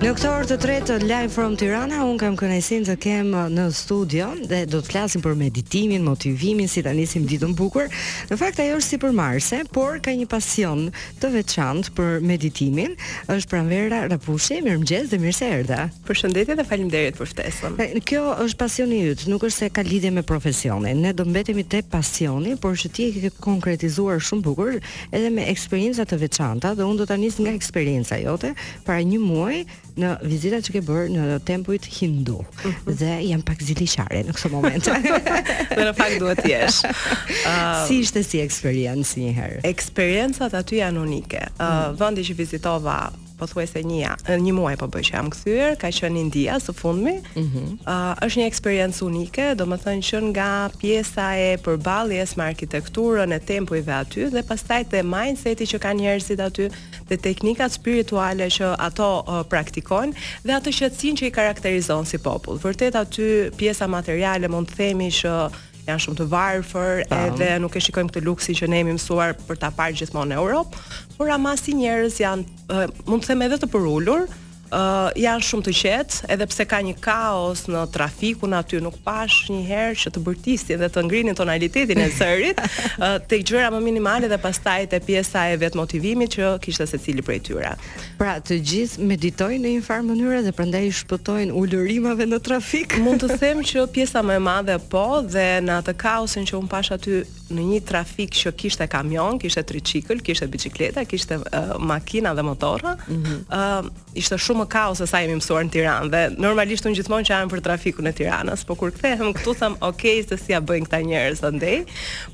Në këtë orë të tretë të Live from Tirana, unë kam kënaqësinë të kem në studio dhe do të flasim për meditimin, motivimin, si ta nisim ditën bukur. Në fakt ajo është sipërmarrëse, por ka një pasion të veçantë për meditimin. Është Pranvera Rapushi, mirëmëngjes dhe mirë se erdhe. Përshëndetje dhe faleminderit për ftesën. Ky është pasioni yt, nuk është se ka lidhje me profesionin. Ne do mbetemi te pasioni, por që ti e ke konkretizuar shumë bukur edhe me eksperienca të veçanta dhe unë do ta nis nga eksperienca jote para një muaji në vizitat që ke bërë në tempujt hindu mhm. dhe jam pak ziliqare në këtë moment. Dhe në fakt duhet të jesh. Uh, si ishte si eksperiencë një herë? Eksperiencat aty janë unike. Uh, mm. Vendi që vizitova pothuajse një ja, një muaj po bëj që jam kthyer, ka qenë India së fundmi. Ëh, mm -hmm. uh, është një eksperiencë unike, domethënë që nga pjesa e përballjes me arkitekturën e tempujve aty dhe pastaj te mindseti që kanë njerëzit aty, dhe teknikat spirituale që ato praktikojnë dhe atë qetësinë që i karakterizon si popull. Vërtet aty pjesa materiale mund të themi që janë shumë të varfër edhe nuk e shikojmë këtë luksin që ne jemi mësuar për ta parë gjithmonë në Europë, por ama si njerëz janë mund të them edhe të përulur, Janë shumë të qetë, edhe pse ka një kaos në trafikun aty, nuk pash një herë që të bërtisnin dhe të ngrinin tonalitetin e zërit, tek gjëra më minimale dhe pastaj te pjesa e vetëmotivimit që kishte secili prej tyre. Pra, të gjithë meditojnë në një farë mënyre dhe prandaj i shpëtojnë ulërimave në trafik. Mund të them që pjesa më e madhe po dhe në atë kaosin që un pash aty në një trafik që kishte kamion, kishte triçikël, kishte biçikleta, kishte uh, makina dhe motorra, ëh, mm -hmm. uh, ishte shumë kaos se sa jemi mësuar në Tiranë dhe normalisht unë gjithmonë qahem për trafikun e Tiranës, por kur kthehem këtu them, "Ok, se si ja bëjnë këta njerëz andej."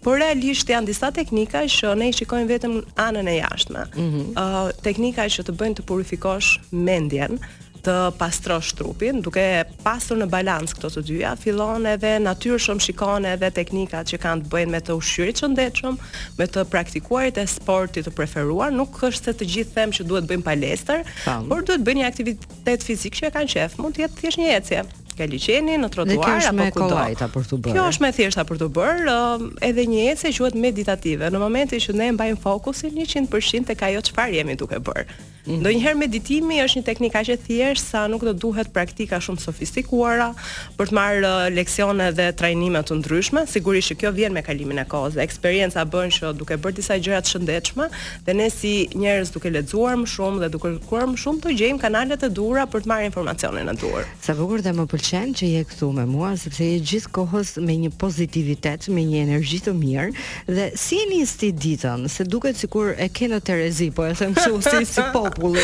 Por realisht janë disa teknika që ne i shikojmë vetëm anën e jashtme. Ëh, mm -hmm. uh, teknika që të bëjnë të purifikosh mendjen, të pastrosh trupin, duke pasur në balancë këto të dyja, fillon edhe natyrshëm shikon edhe teknikat që kanë të bëjnë me të ushqyerit shëndetshëm, me të praktikuarit e sportit të preferuar, nuk është se të gjithë them që duhet të bëjnë palestër, por duhet të bëjnë një aktivitet fizik që e kanë qef, mund të jetë thjesht një ecje nga liqeni në trotuar apo kudo. Kjo është me për të bërë. Kjo është më e thjeshta për t'u bërë, um, edhe një ecje quhet meditative. Në momentin që ne mbajmë fokusin 100% tek ajo çfarë jemi duke bërë. Ndonjëherë meditimi është një teknikë aq e thjeshtë sa nuk do duhet praktika shumë sofistikuara për të marrë leksione dhe trajnime të ndryshme. Sigurisht që kjo vjen me kalimin e kohës dhe eksperienca bën që duke bërë disa gjëra të shëndetshme dhe ne si njerëz duke lexuar më shumë dhe duke kërkuar më shumë të gjejmë kanalet e duhura për të marrë informacionin e duhur. Sa bukur dhe më pëlqen që je këtu me mua sepse je gjithë kohës me një pozitivitet me një energji të mirë dhe si e nis ti ditën se duket sikur e ke në terezi po e them kështu si si populli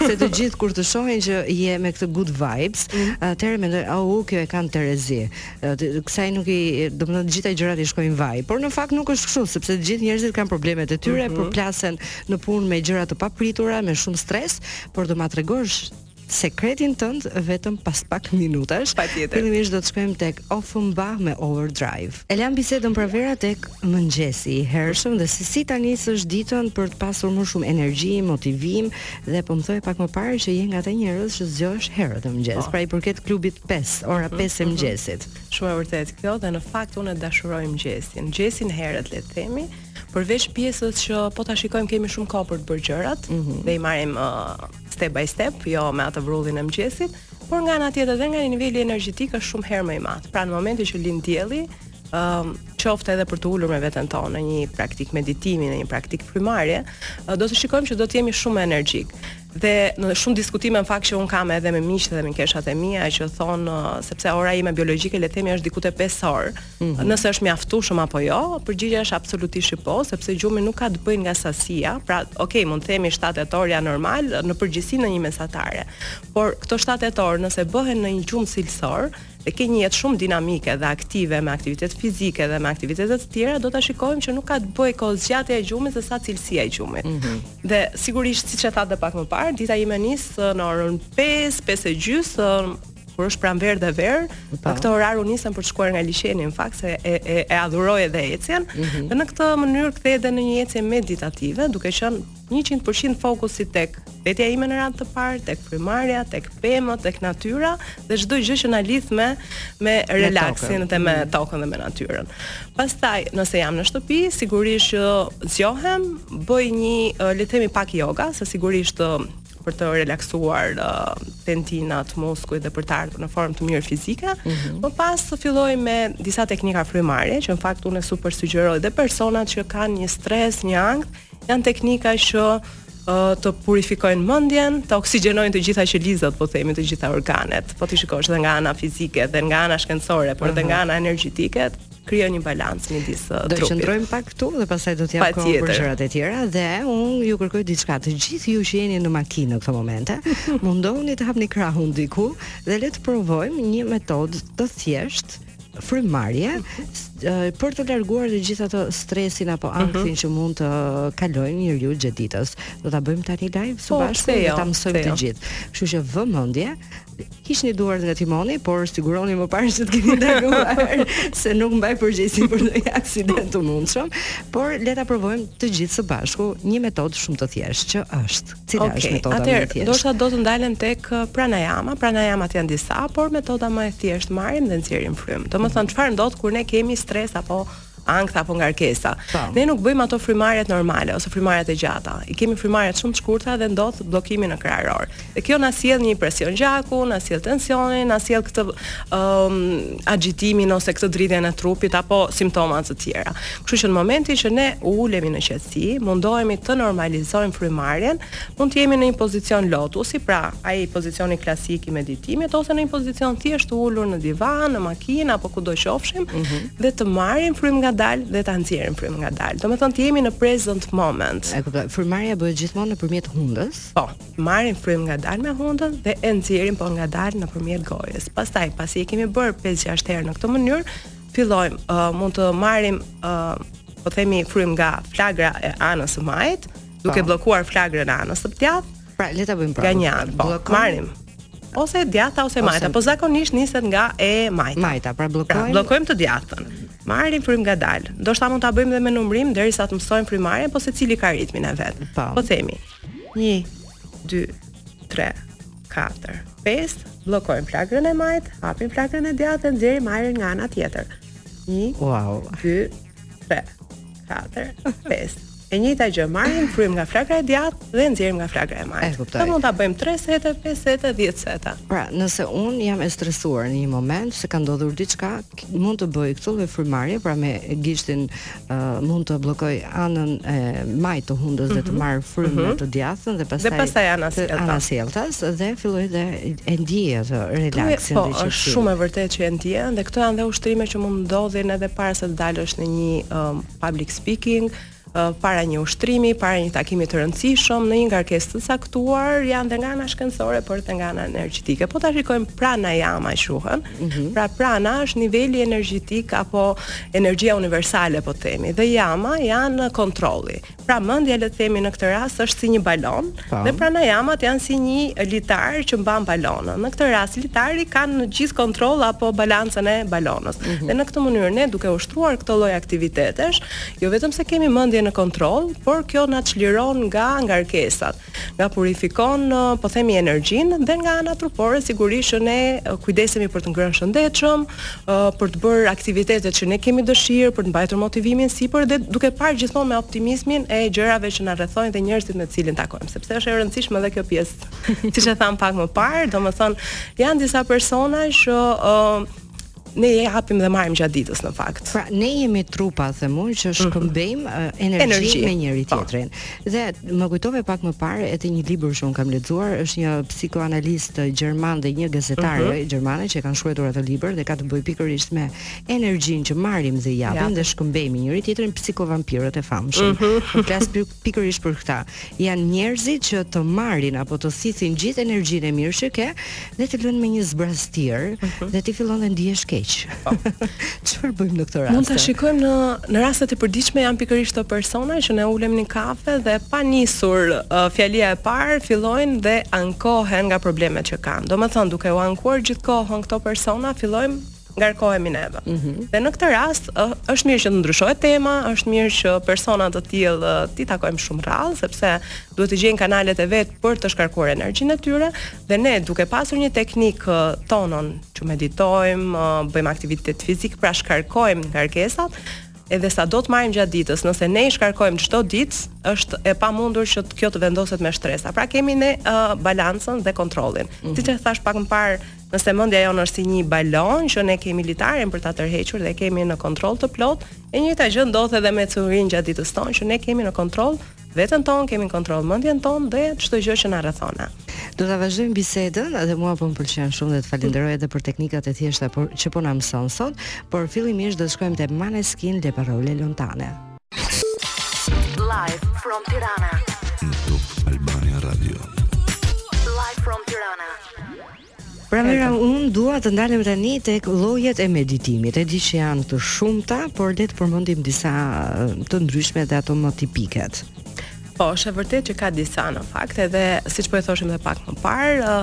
se të gjithë kur të shohin që je me këtë good vibes mm. atëherë mendoj au oh, kjo e ka në terezi kësaj nuk i domethënë të gjitha gjërat i shkojnë vaj por në fakt nuk është kështu sepse të gjithë njerëzit kanë problemet e tyre mm -hmm. përplasen në punë me gjëra të papritura me shumë stres por do ma tregosh sekretin tënd vetëm pas pak minutash. Patjetër. Fillimisht do të shkojmë tek Offenbach me Overdrive. E lamë bisedën Pranvera tek mëngjesi i hershëm dhe se si ta nisësh ditën për të pasur më shumë energji, motivim dhe po më thoje pak më parë që je nga ata njerëz që zgjohesh herët në mëngjes. Po. Pra i përket klubit 5, ora 5 mhm, e mhm. mëngjesit. Shumë e vërtetë kjo dhe në fakt unë dashuroj mëngjesin. Mëngjesin herët le të themi, përveç pjesës që po ta shikojmë kemi shumë kohë për të bërë gjërat mm -hmm. dhe i marrim uh, step by step, jo me atë vrullin e mëngjesit, por nga ana tjetër dhe nga një niveli energjetik është shumë herë më i madh. Pra në momentin që lind dielli, um, qoftë edhe për të ulur me veten tonë në një praktik meditimi, në një praktik frymarrje, do të shikojmë që do të jemi shumë energjik. Dhe në shumë diskutime në fakt që un kam edhe me miqtë dhe mikeshat e mia që thon sepse ora ime biologjike le të themi është diku te 5 orë, Mhm. Nëse është mjaftueshëm apo jo, përgjigja është absolutisht po, sepse gjumi nuk ka të bëjë nga sasia. Pra, ok, mund të themi 7 8 orë janë normal në përgjithësi në një mesatare. Por këto 7 8 orë nëse bëhen në një gjumë cilësor, dhe ke një jetë shumë dinamike dhe aktive me aktivitet fizike dhe me aktivitete të tjera, do ta shikojmë që nuk ka të bëjë kohëzgjatja e gjumit se sa cilësia e gjumit. Mm -hmm. Dhe sigurisht siç e the edhe pak më parë, dita ime nis në orën 5, 5 e gjys, kur është pranverë dhe verë, në po. këtë orar unë nisem për të shkuar nga liqeni në fakt se e e, e adhuroj edhe ecjen. Mm -hmm. Dhe në këtë mënyrë kthehet edhe në një ecje meditative, duke qenë 100% fokusi tek vetja ime në radhë të parë, tek frymarrja, tek pemët, tek natyra dhe çdo gjë që na lidh me me relaksin dhe me mhm. tokën dhe me natyrën. Pastaj, nëse jam në shtëpi, sigurisht që zgjohem, bëj një le të themi pak yoga, se sigurisht për të relaksuar uh, tendinat, muskujt dhe për të ardhur në formë të mirë fizike. Mm -hmm. Më pas filloj me disa teknika frymëmarrje, që në fakt unë e super sugjeroj dhe personat që kanë një stres, një ankth, janë teknika që uh, të purifikojnë mendjen, të oksigjenojnë të gjitha qelizat, po themi të gjitha organet. Po t'i shikosh edhe nga ana fizike dhe nga ana shkencore, por uh -huh. edhe nga ana energjetike, krijon një balancë midis uh, trupit. Do të qëndrojmë pak këtu dhe pastaj do të jap kohë për gjërat e tjera dhe unë ju kërkoj diçka të gjithë ju që jeni në makinë në këtë moment. Mundohuni të hapni krahun diku dhe le të provojmë një metodë të thjeshtë frymëmarrje për të larguar të gjithë atë stresin apo mhm. ankthin që mund të kalojë njeriu gjatë ditës. Do ta bëjmë tani live së po, bashku dhe jo, ta mësojmë të jo. gjithë. Kështu që vëmendje Hiqni duart nga timoni, por siguroni më parë që të keni ndaluar se nuk mbaj përgjegjësi për ndonjë aksident të mundshëm, por le ta provojmë të gjithë së bashku një metodë shumë të thjeshtë që është. Cila okay, është metoda atëherë, më e thjeshtë? Ndoshta do të ndalem tek uh, pranayama. Pranayamat janë disa, por metoda më e thjeshtë marrim dhe nxjerrim frymë. Domethënë çfarë ndodh kur ne kemi stres apo ankth apo ngarkesa. Po. Ne nuk bëjmë ato frymarrjet normale ose frymarrjet e gjata. I kemi frymarrjet shumë të shkurtra dhe ndodh bllokimi në kraharor. Dhe kjo na sjell një presion gjaku, na sjell tensionin, na sjell këtë um, agitimin ose këtë dridhjen e trupit apo simptoma të tjera. Kështu që në momentin që ne ulemi në qetësi, mundohemi të normalizojmë frymarrjen, mund të jemi në një pozicion lotusi, pra ai pozicioni klasik i meditimit ose në një pozicion thjesht të ulur në divan, në makinë apo kudo qofshim, mm -hmm. dhe të marrim frymë ngadalë dhe ta nxjerrim frymën ngadalë. Domethënë të jemi në present moment. E kuptoj. Frymëmarrja bëhet gjithmonë nëpërmjet hundës. Po, marrim frymë ngadalë me hundën dhe e nxjerrim po ngadalë nëpërmjet gojës. Pastaj, pasi e kemi bërë 5-6 herë në këtë mënyrë, fillojmë uh, mund të marrim uh, po themi frymë nga flegra e anës së majtë, duke po. bllokuar flegrën e anës së djathtë, Pra, le ta bëjmë prapë. Nga ana, po. Marrim ose djatha ose majta, ose... po zakonisht niset nga e majta. Majta, pra bllokojmë. Pra, bllokojmë të djathtën. Marrim frymë ngadalë. Ndoshta mund ta bëjmë edhe me numërim derisa të mësojmë frymarrjen, po secili ka ritmin e vet. Po. po themi 1 2 3 4 5 bllokojmë flegrën e majtë, hapim flegrën e djathtë dhe nxjerrim ajrin nga ana tjetër. 1 wow. 2 3 4 5 E njëjta gjë, marrim frymë nga flegra e djathtë dhe nxjerrim nga flegra e majtë. E kuptoj. Dhe mund ta bëjmë 3 sete, 5 sete, 10 sete. Pra, nëse unë jam e stresuar në një moment se ka ndodhur diçka, mund të bëj këtë lloj frymëmarrje, pra me gishtin uh, mund të bllokoj anën e majtë të hundës mm -hmm. dhe të mhm. marr frymë mm -hmm. të djathtën dhe pastaj dhe pastaj anasjelltas dhe filloj dhe e ndjej atë relaksin po, dhe çfarë. Po, është shumë e vërtetë që e ndjen dhe këto janë dhe ushtrime që mund të ndodhin edhe para se të dalësh në një um, public speaking, para një ushtrimi, para një takimi të rëndësishëm, në një ngarkesë të caktuar, janë dhe nga ana shkencore, por dhe nga ana energjetike. Po ta shikojmë prana jama quhen. Mm -hmm. Pra prana është niveli energjetik apo energjia universale po themi. Dhe jama janë kontrolli. Pra mendja le të themi në këtë rast është si një balon, Dhe pranajamat janë si një litar që mban balonën. Në këtë rast litari ka në gjithë kontroll apo balancën e balonës. Mm -hmm. Dhe në këtë mënyrë ne duke ushtruar këto lloj aktivitetesh, jo vetëm se kemi mendjen në kontroll, por kjo na çliron nga ngarkesat, na purifikon, po themi energjinë dhe nga ana trupore sigurisht që ne kujdesemi për të ngrënë shëndetshëm, uh, për të bërë aktivitetet që ne kemi dëshirë, për të mbajtur motivimin sipër dhe duke parë gjithmonë me optimizmin e gjërave që na rrethojnë dhe njerëzit me të cilin takojmë, sepse është e rëndësishme edhe kjo pjesë. Siç e thamë pak më parë, domethënë janë disa persona që uh, ne japim dhe marrim gjatë ditës në fakt. Pra ne jemi trupa, them unë, që mhm. shkëmbejmë mm -hmm. energji, energji me njëri po. tjetrin. Dhe më kujtove pak më parë edhe një libër që unë kam lexuar, është një psikoanalist gjerman dhe një gazetare uh mhm. -huh. gjermane që e kanë shkruar atë libër dhe ka të bëjë pikërisht me energjinë që marrim dhe japim ja. dhe shkëmbejmë njëri-tjetrin psikovampirët e famshëm. Uh mhm. -huh. Flas pikërisht për këtë. Janë njerëzit që të marrin apo të thithin gjithë energjinë e mirë që ke dhe të lënë me një zbrazëtirë uh mhm. -huh. dhe ti fillon të ndihesh keq. Po. Çfarë bëjmë në këtë rast? Mund ta shikojmë në në rastet e përditshme janë pikërisht ato persona që ne ulemi në kafe dhe pa nisur uh, fjalia e parë fillojnë dhe ankohen nga problemet që kanë. Domethënë duke u ankuar gjithë kohën këto persona fillojmë ngarkohemi neve. Mm -hmm. Dhe në këtë rast është mirë që të ndryshohet tema, është mirë që persona të tillë t'i takojmë shumë rrallë sepse duhet të gjejnë kanalet e vet për të shkarkuar energjinë e tyre dhe ne duke pasur një teknikë tonën që meditojmë, bëjmë aktivitet fizik, pra shkarkojmë ngarkesat, edhe sado të marrim gjatë ditës, nëse ne i shkarkojmë çdo ditë, është e pamundur që kjo të vendoset me shtresa. Pra kemi ne uh, balancën dhe kontrollin. Mm -hmm. Siç e thashë pak më parë, Nëse mendja jonë është si një balon që ne kemi litarin për ta tërhequr dhe e kemi në kontroll të plotë, e njëjta gjë ndodh edhe me ecurinë gjatë ditës tonë që ne kemi në kontroll veten tonë, kemi në kontroll mendjen tonë dhe çdo gjë që na rrethona. Do ta vazhdojmë bisedën dhe mua po më pëlqen shumë dhe të falënderoj edhe për teknikat e thjeshta por që po na mëson sot, por fillimisht do të shkojmë te Maneskin Le Parole Lontane. Live from Tirana. Në Top Albania Radio. Live from Tirana. Pranvera unë dua të ndalem tani tek llojet e meditimit. E di që janë të shumta, por le të përmendim disa të ndryshme dhe ato më tipiket. Po, është e vërtetë që ka disa në fakt, edhe siç po e thoshim edhe pak më parë,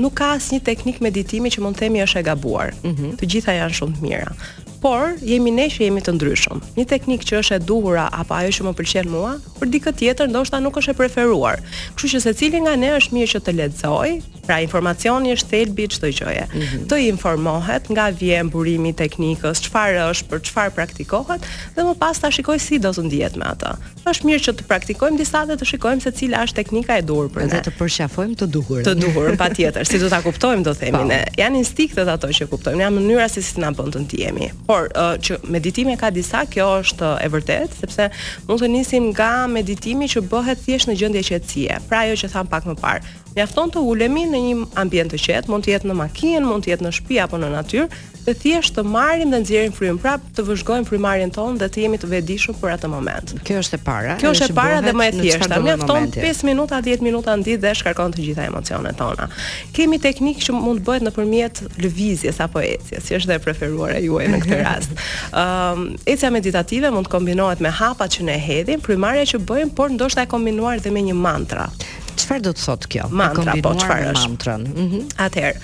nuk ka asnjë teknikë meditimi që mund të themi është e gabuar. Mm -hmm. Të gjitha janë shumë të mira. Por jemi ne që jemi të ndryshëm. Një teknikë që është e duhura apo ajo që më pëlqen mua, për dikë tjetër ndoshta nuk është e preferuar. Kështu që secili nga ne është mirë që të lexojë, pra informacioni është thelbi i çdo gjëje. Mm -hmm. Të informohet nga vjen burimi i teknikës, çfarë është, për çfarë praktikohet dhe më pas ta shikojë si do të ndihet me atë. Është mirë që të praktikojmë disa dhe të shikojmë se cila është teknika e duhur për ne. Dhe të përqafojmë të duhurën. Të duhurën patjetër, si do ta kuptojmë do themi po. ne. Janë instinktet ato që kuptojmë, janë mënyra se si na bën të ndihemi. Por uh, që meditimi ka disa, kjo është e vërtetë, sepse mund të nisim nga meditimi që bëhet thjesht në gjendje qetësie. Pra ajo që thamë pak më parë, mjafton të ulemi në një ambient të qetë, mund të jetë në makinë, mund të jetë në shtëpi apo në natyrë, dhe thjesht të marrim dhe nxjerrim frymë, pra të vëzhgojmë frymëmarrjen tonë dhe të jemi të vetëdijshëm për atë moment. Kjo është e para. Kjo është e para dhe më e thjeshta. Mjafton 5 minuta, 10 minuta në ditë dhe shkarkon të gjitha emocionet tona. Kemi teknikë që mund të bëhet nëpërmjet lëvizjes apo ecjes, si është dhe e preferuara juaj në këtë rast. Ëm, ehm, um, ecja meditative mund të kombinohet me hapat që ne hedhim, frymëmarrja që bëjmë, por ndoshta e kombinuar dhe me një mantra. Çfarë do të thotë kjo? Mantra, po çfarë është mantra? Ëh. Mm -hmm. Atëherë,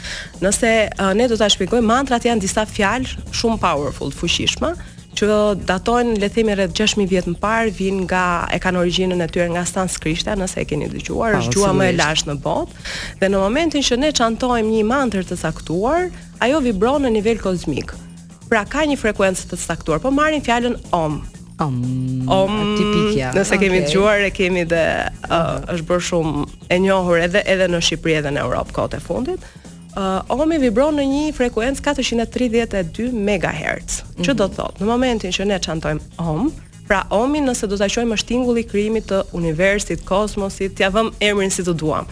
nëse uh, ne do ta shpjegojmë, mantrat janë disa fjalë shumë powerful, të fuqishme, që datojnë le të themi rreth 6000 vjet më parë, vijnë nga e kanë origjinën e tyre nga sanskrita, nëse e keni dëgjuar, është gjuha më e lashtë në botë. Dhe në momentin që ne çantojmë një mantër të caktuar, ajo vibron në nivel kozmik. Pra ka një frekuencë të caktuar. Po marrim fjalën om. Om. Om tipikja. Nëse okay. kemi dëgjuar e kemi dhe uh, është bërë shumë e njohur edhe edhe në Shqipëri edhe në Europë kohët e fundit. Uh, omi vibron në një frekuencë 432 MHz, mm -hmm. që do të thotë, në momentin që ne çantojmë om, Pra omi nëse do ta quajmë është tingulli i krijimit të universit, kozmosit, t'ia vëmë emrin si të duam.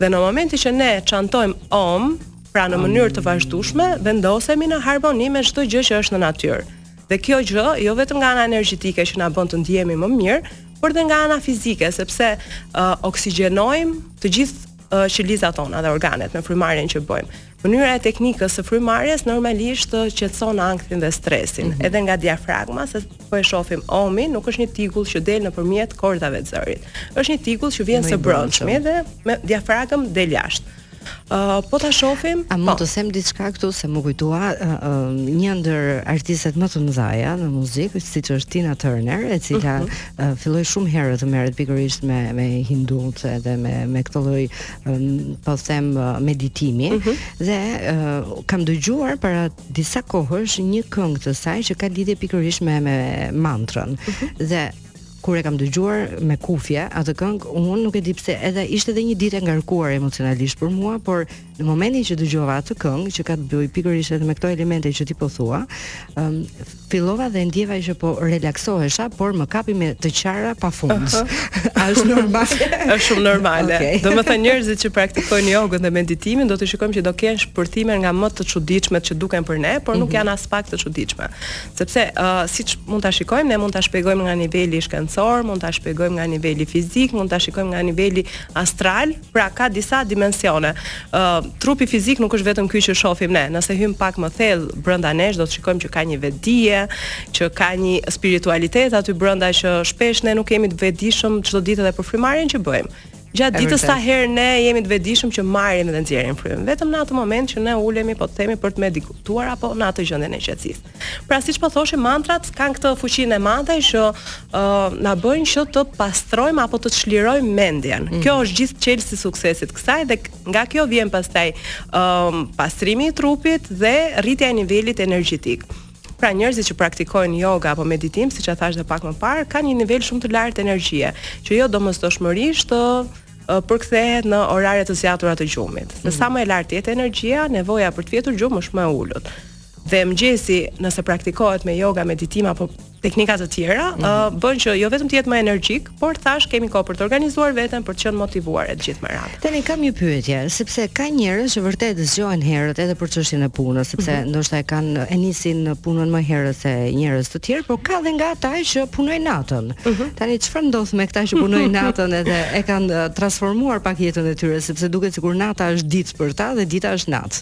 Dhe në momentin që ne çantojmë om, pra në mënyrë të vazhdueshme, vendosemi në harmoni me çdo gjë që është në natyrë. Dhe kjo gjë jo vetëm nga ana energjetike që na bën të ndihemi më mirë, por dhe nga ana fizike, sepse uh, oksigjenojmë të gjithë uh, qelizat tona dhe organet me frymëmarrjen që bëjmë. Mënyra e teknikës së frymëmarrjes normalisht qetëson ankthin dhe stresin, mm -hmm. edhe nga diafragma, se po e shohim omi, nuk është një tingull që del nëpërmjet kordave të zërit. Është një tingull që vjen së brendshmi dhe me diafragmë del jashtë. Uh, po ta shohim. A mund po. të them diçka këtu se më kujtua uh, uh, një ndër artistet më të mëdha në muzikë, siç është Tina Turner, e cila uh -huh. uh, filloi shumë herët të merret pikërisht me me hindut edhe me me këtë lloj po them meditimi mm -hmm. dhe uh, kam dëgjuar para disa kohësh një këngë të saj që ka lidhje pikërisht me me mantrën mm -hmm. dhe kur e kam dëgjuar me kufje atë këngë, unë nuk e di pse, edhe ishte edhe një ditë e ngarkuar emocionalisht për mua, por në momentin që dëgjova atë këngë që ka të bëjë pikërisht edhe me këto elemente që ti po thua, um, Fillova dhe ndjeva që po relaksohesha, por më kapi me të qara pafund. Uh -huh. A është normale? Është shumë normale. Okay. Domethënë njerëzit që praktikojnë jogën dhe meditimin, do t'i shikojmë që do kenë shpërthime nga më të çuditshme që duken për ne, por nuk mhm. janë aspak të çuditshme. Sepse, uh, siç mund ta shikojmë, ne mund ta shpjegojmë nga niveli shkencor, mund ta shpjegojmë nga niveli fizik, mund ta shikojmë nga niveli astral, Pra ka disa dimensione. Ë uh, trupi fizik nuk është vetëm ky që shohim ne. Nëse hyjmë pak më thellë brenda nesh do të shikojmë që ka një vetëdije, që ka një spiritualitet aty brenda që shpesh ne nuk jemi të vetëdijshëm çdo ditë edhe për frymëmarrjen që bëjmë. Gjatë ditës sa herë ne jemi të vetëdijshëm që marrim dhe nxjerrim frymë. Vetëm në atë moment që ne ulemi, po të themi për të medituar apo në atë gjendjen e qetësisë. Pra siç po thoshim mantrat kanë këtë fuqinë e madhe që uh, na bëjnë që të pastrojmë apo të çlirojmë mendjen. Mm -hmm. Kjo është gjithë çelësi i suksesit kësaj dhe nga kjo vjen pastaj um, pastrimi i trupit dhe rritja e nivelit energjetik. Pra njerëzit që praktikojnë yoga apo meditim, siç e thashë edhe pak më parë, kanë një nivel shumë të lartë energjie, që jo domosdoshmërisht përkthehet në orare të zgjatura të gjumit. Se sa mhm. më e lartë të jetë energjia, nevoja për të fjetur gjumë është më e ulët. dhe mëngjesi nëse praktikohet me yoga, meditim apo teknika të tjera, mm -hmm. uh, bën që jo vetëm të jetë më energjik, por thashë kemi kohë për të organizuar veten, për të qenë motivuar e të gjithë me radhë. Tani kam një pyetje, sepse ka njerëz që vërtet zgjohen herët edhe për çështjen e punës, sepse mm -hmm. ndoshta e kanë e nisin punën më herët se njerëz të tjerë, por ka dhe nga ata që punojnë natën. Mm -hmm. Tani çfarë ndodh me këta që punojnë natën edhe e kanë transformuar pak jetën e tyre, sepse duket sikur nata është ditë për ta dhe dita është natë.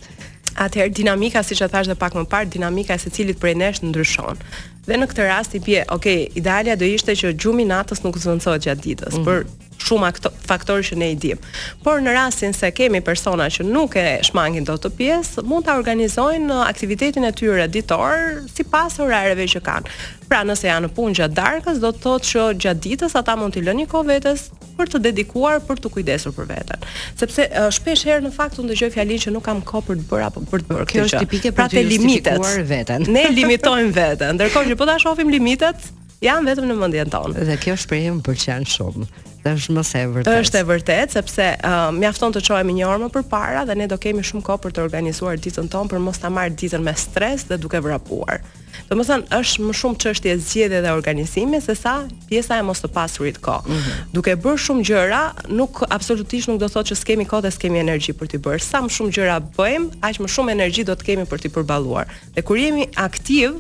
Atëherë dinamika siç e thashë edhe pak më parë, dinamika e secilit prej nesh ndryshon. Dhe në këtë rast i bie, ok, idealja do ishte që gjumi i natës nuk zëvendësohet gjatë ditës, mm -hmm. për shumë faktorë që ne i dimë. Por në rastin se kemi persona që nuk e shmangin dot atë pjesë, mund ta organizojnë uh, aktivitetin e tyre ditor sipas orareve që kanë. Pra nëse janë në punë gjatë darkës, do të thotë që gjatë ditës ata mund t'i lënë një kohë vetes për të dedikuar për t'u kujdesur për veten. Sepse uh, shpesh herë në fakt unë dëgjoj fjalinë që nuk kam kohë për të bërë apo për të bërë këtë gjë. Kjo është tipike pra për të justifikuar veten. Ne limitojmë veten, ndërkohë që po ta shohim limitet, janë vetëm në mendjen tonë. Dhe kjo shprehje më pëlqen shumë. Dhe është më se e vërtetë. Është e vërtetë sepse uh, mjafton të çohemi një orë më përpara dhe ne do kemi shumë kohë për të organizuar ditën tonë për mos ta marrë ditën me stres dhe duke vrapuar. Domethënë është më shumë çështje zgjedhjeje dhe organizimi sesa pjesa e mos të pasurit kohë. Mm -hmm. Duke bërë shumë gjëra, nuk absolutisht nuk do thotë që s'kemi kohë dhe s'kemi energji për t'i bërë. Sa më shumë gjëra bëjmë, aq më shumë energji do të kemi për t'i përballuar. Dhe kur jemi aktivë,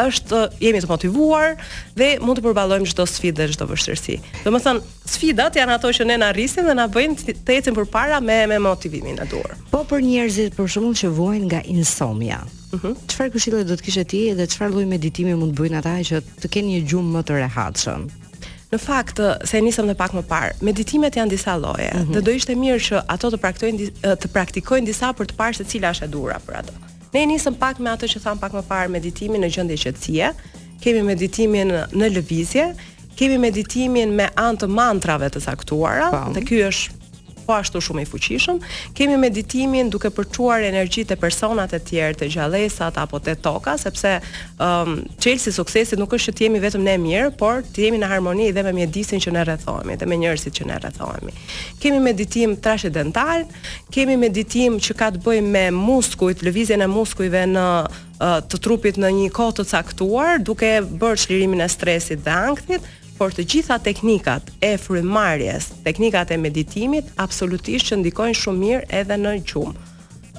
është jemi të motivuar dhe mund të përballojmë çdo sfidë dhe çdo vështirësi. Domethënë, sfidat janë ato që ne na rrisin dhe na bëjnë të ecim përpara me me motivimin e duhur. Po për njerëzit për shembull që vuajnë nga insomnia, Mhm. Çfarë këshille do të kishe ti dhe çfarë lloj meditimi mund të bëjnë ata që të kenë një gjumë më të rehatshëm? Në fakt, se e nisëm dhe pak më parë, meditimet janë disa lloje mm -hmm. dhe do ishte mirë që ato të të praktikojnë disa për të parë se cila është e duhura për ato. Ne e nisëm pak me atë që thamë pak më parë meditimin në gjendje qetësie, kemi meditimin në lëvizje, Kemi meditimin me anë të mantrave të caktuara, po. dhe ky është po ashtu shumë i fuqishëm. Kemi meditimin duke përçuar energjitë te personat e tjerë, te gjallesat apo te toka, sepse ëm um, çelësi i suksesit nuk është që të jemi vetëm ne mirë, por të jemi në harmoni dhe me mjedisin që ne rrethohemi dhe me njerëzit që ne rrethohemi. Kemi meditim trashendental, kemi meditim që ka të bëjë me muskujt, lëvizjen e muskujve në të trupit në një kohë të caktuar, duke bërë çlirimin e stresit dhe ankthit, por të gjitha teknikat e frymëmarrjes, teknikat e meditimit absolutisht që ndikojnë shumë mirë edhe në gjumë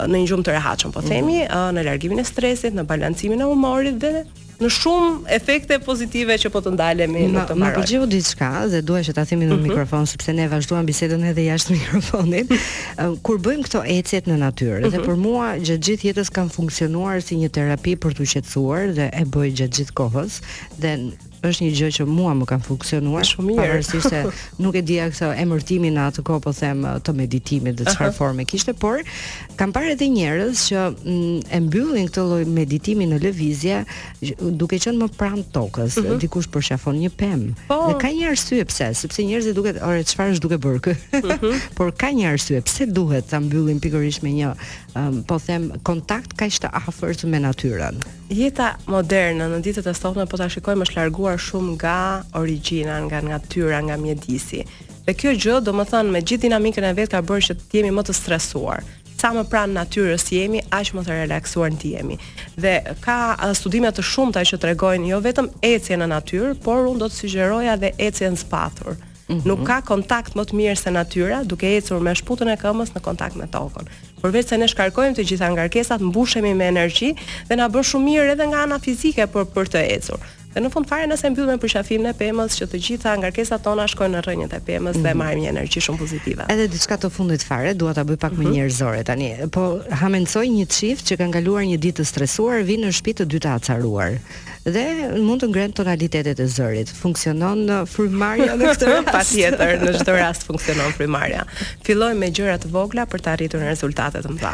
në një gjumë të rehatshëm, po mhm. themi, mm -hmm. në largimin e stresit, në balancimin e humorit dhe në shumë efekte pozitive që po të ndalemi në të marrë. Më pëlqeu diçka dhe dua që ta themi në mm -hmm. mikrofon sepse ne vazhduam bisedën edhe jashtë mikrofonit. kur bëjmë këto ecjet në natyrë mm -hmm. dhe mhm. për mua gjatë gjithë jetës kanë funksionuar si një terapi për t'u qetësuar dhe e bëj gjatë gjithë kohës dhe është një gjë që mua më ka funksionuar shumë mirë. Pavarësisht se nuk e dija këtë emërtimin në atë kohë, po them të meditimit dhe çfarë uh -huh. forme kishte, por kam parë edhe njerëz që mm, e mbyllin këtë lloj meditimi në lëvizje duke qenë më pranë tokës, mm -hmm. dikush përqafon një pemë. Po. Dhe ka një arsye pse, sepse njerëzit duket, ore, çfarë është duke bërë ky? Mm -hmm. Por ka një arsye pse duhet ta mbyllin pikërisht me një, um, po them, kontakt kaq të afërt me natyrën. Jeta moderne në ditët e sotme po ta shikojmë është larguar shumë nga origjina, nga natyra, nga mjedisi. Dhe kjo gjë, domethënë me gjithë dinamikën e vet ka bërë që të jemi më të stresuar. sa më pranë natyrës jemi, aq më të relaksuar ne do të jemi. Dhe ka studime të shumta që tregojnë jo vetëm ecjen në natyrë, por unë do të sugjeroja dhe ecjen zbathur. Mm -hmm. Nuk ka kontakt më të mirë se natyra, duke ecur me shputën e këmbës në kontakt me tokën. Përveç se ne shkarkojmë të gjitha ngarkesat, mbushemi me energji dhe na bën shumë mirë edhe nga ana fizike për për të ecur. Dhe në fund fare nëse e mbyll me përqafimin e pemës që të gjitha ngarkesat tona shkojnë në rrënjët e pemës mm -hmm. dhe mhm. marrim një energji shumë pozitive. Edhe diçka të fundit fare, dua ta bëj pak mm -hmm. më mhm. njerëzore tani. Po hamendësoj një çift që kanë kaluar një ditë të stresuar, vijnë në shtëpi të dy të acaruar dhe mund të ngrenë tonalitetet e zërit. Funksionon uh, frymarrja në këtë rast. Patjetër, në çdo rast funksionon frymarrja. Fillojmë me gjëra të vogla për të arritur rezultate të mëdha.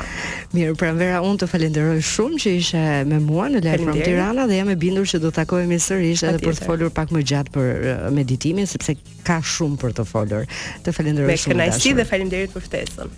Mirë, Pranvera unë të falenderoj shumë që ishe me mua në Live from Tirana dhe jam e bindur që do të takohemi sërish edhe për të folur pak më gjatë për uh, meditimin sepse ka shumë për të folur. Të falenderoj shumë. Me kënaqësi dhe faleminderit për ftesën.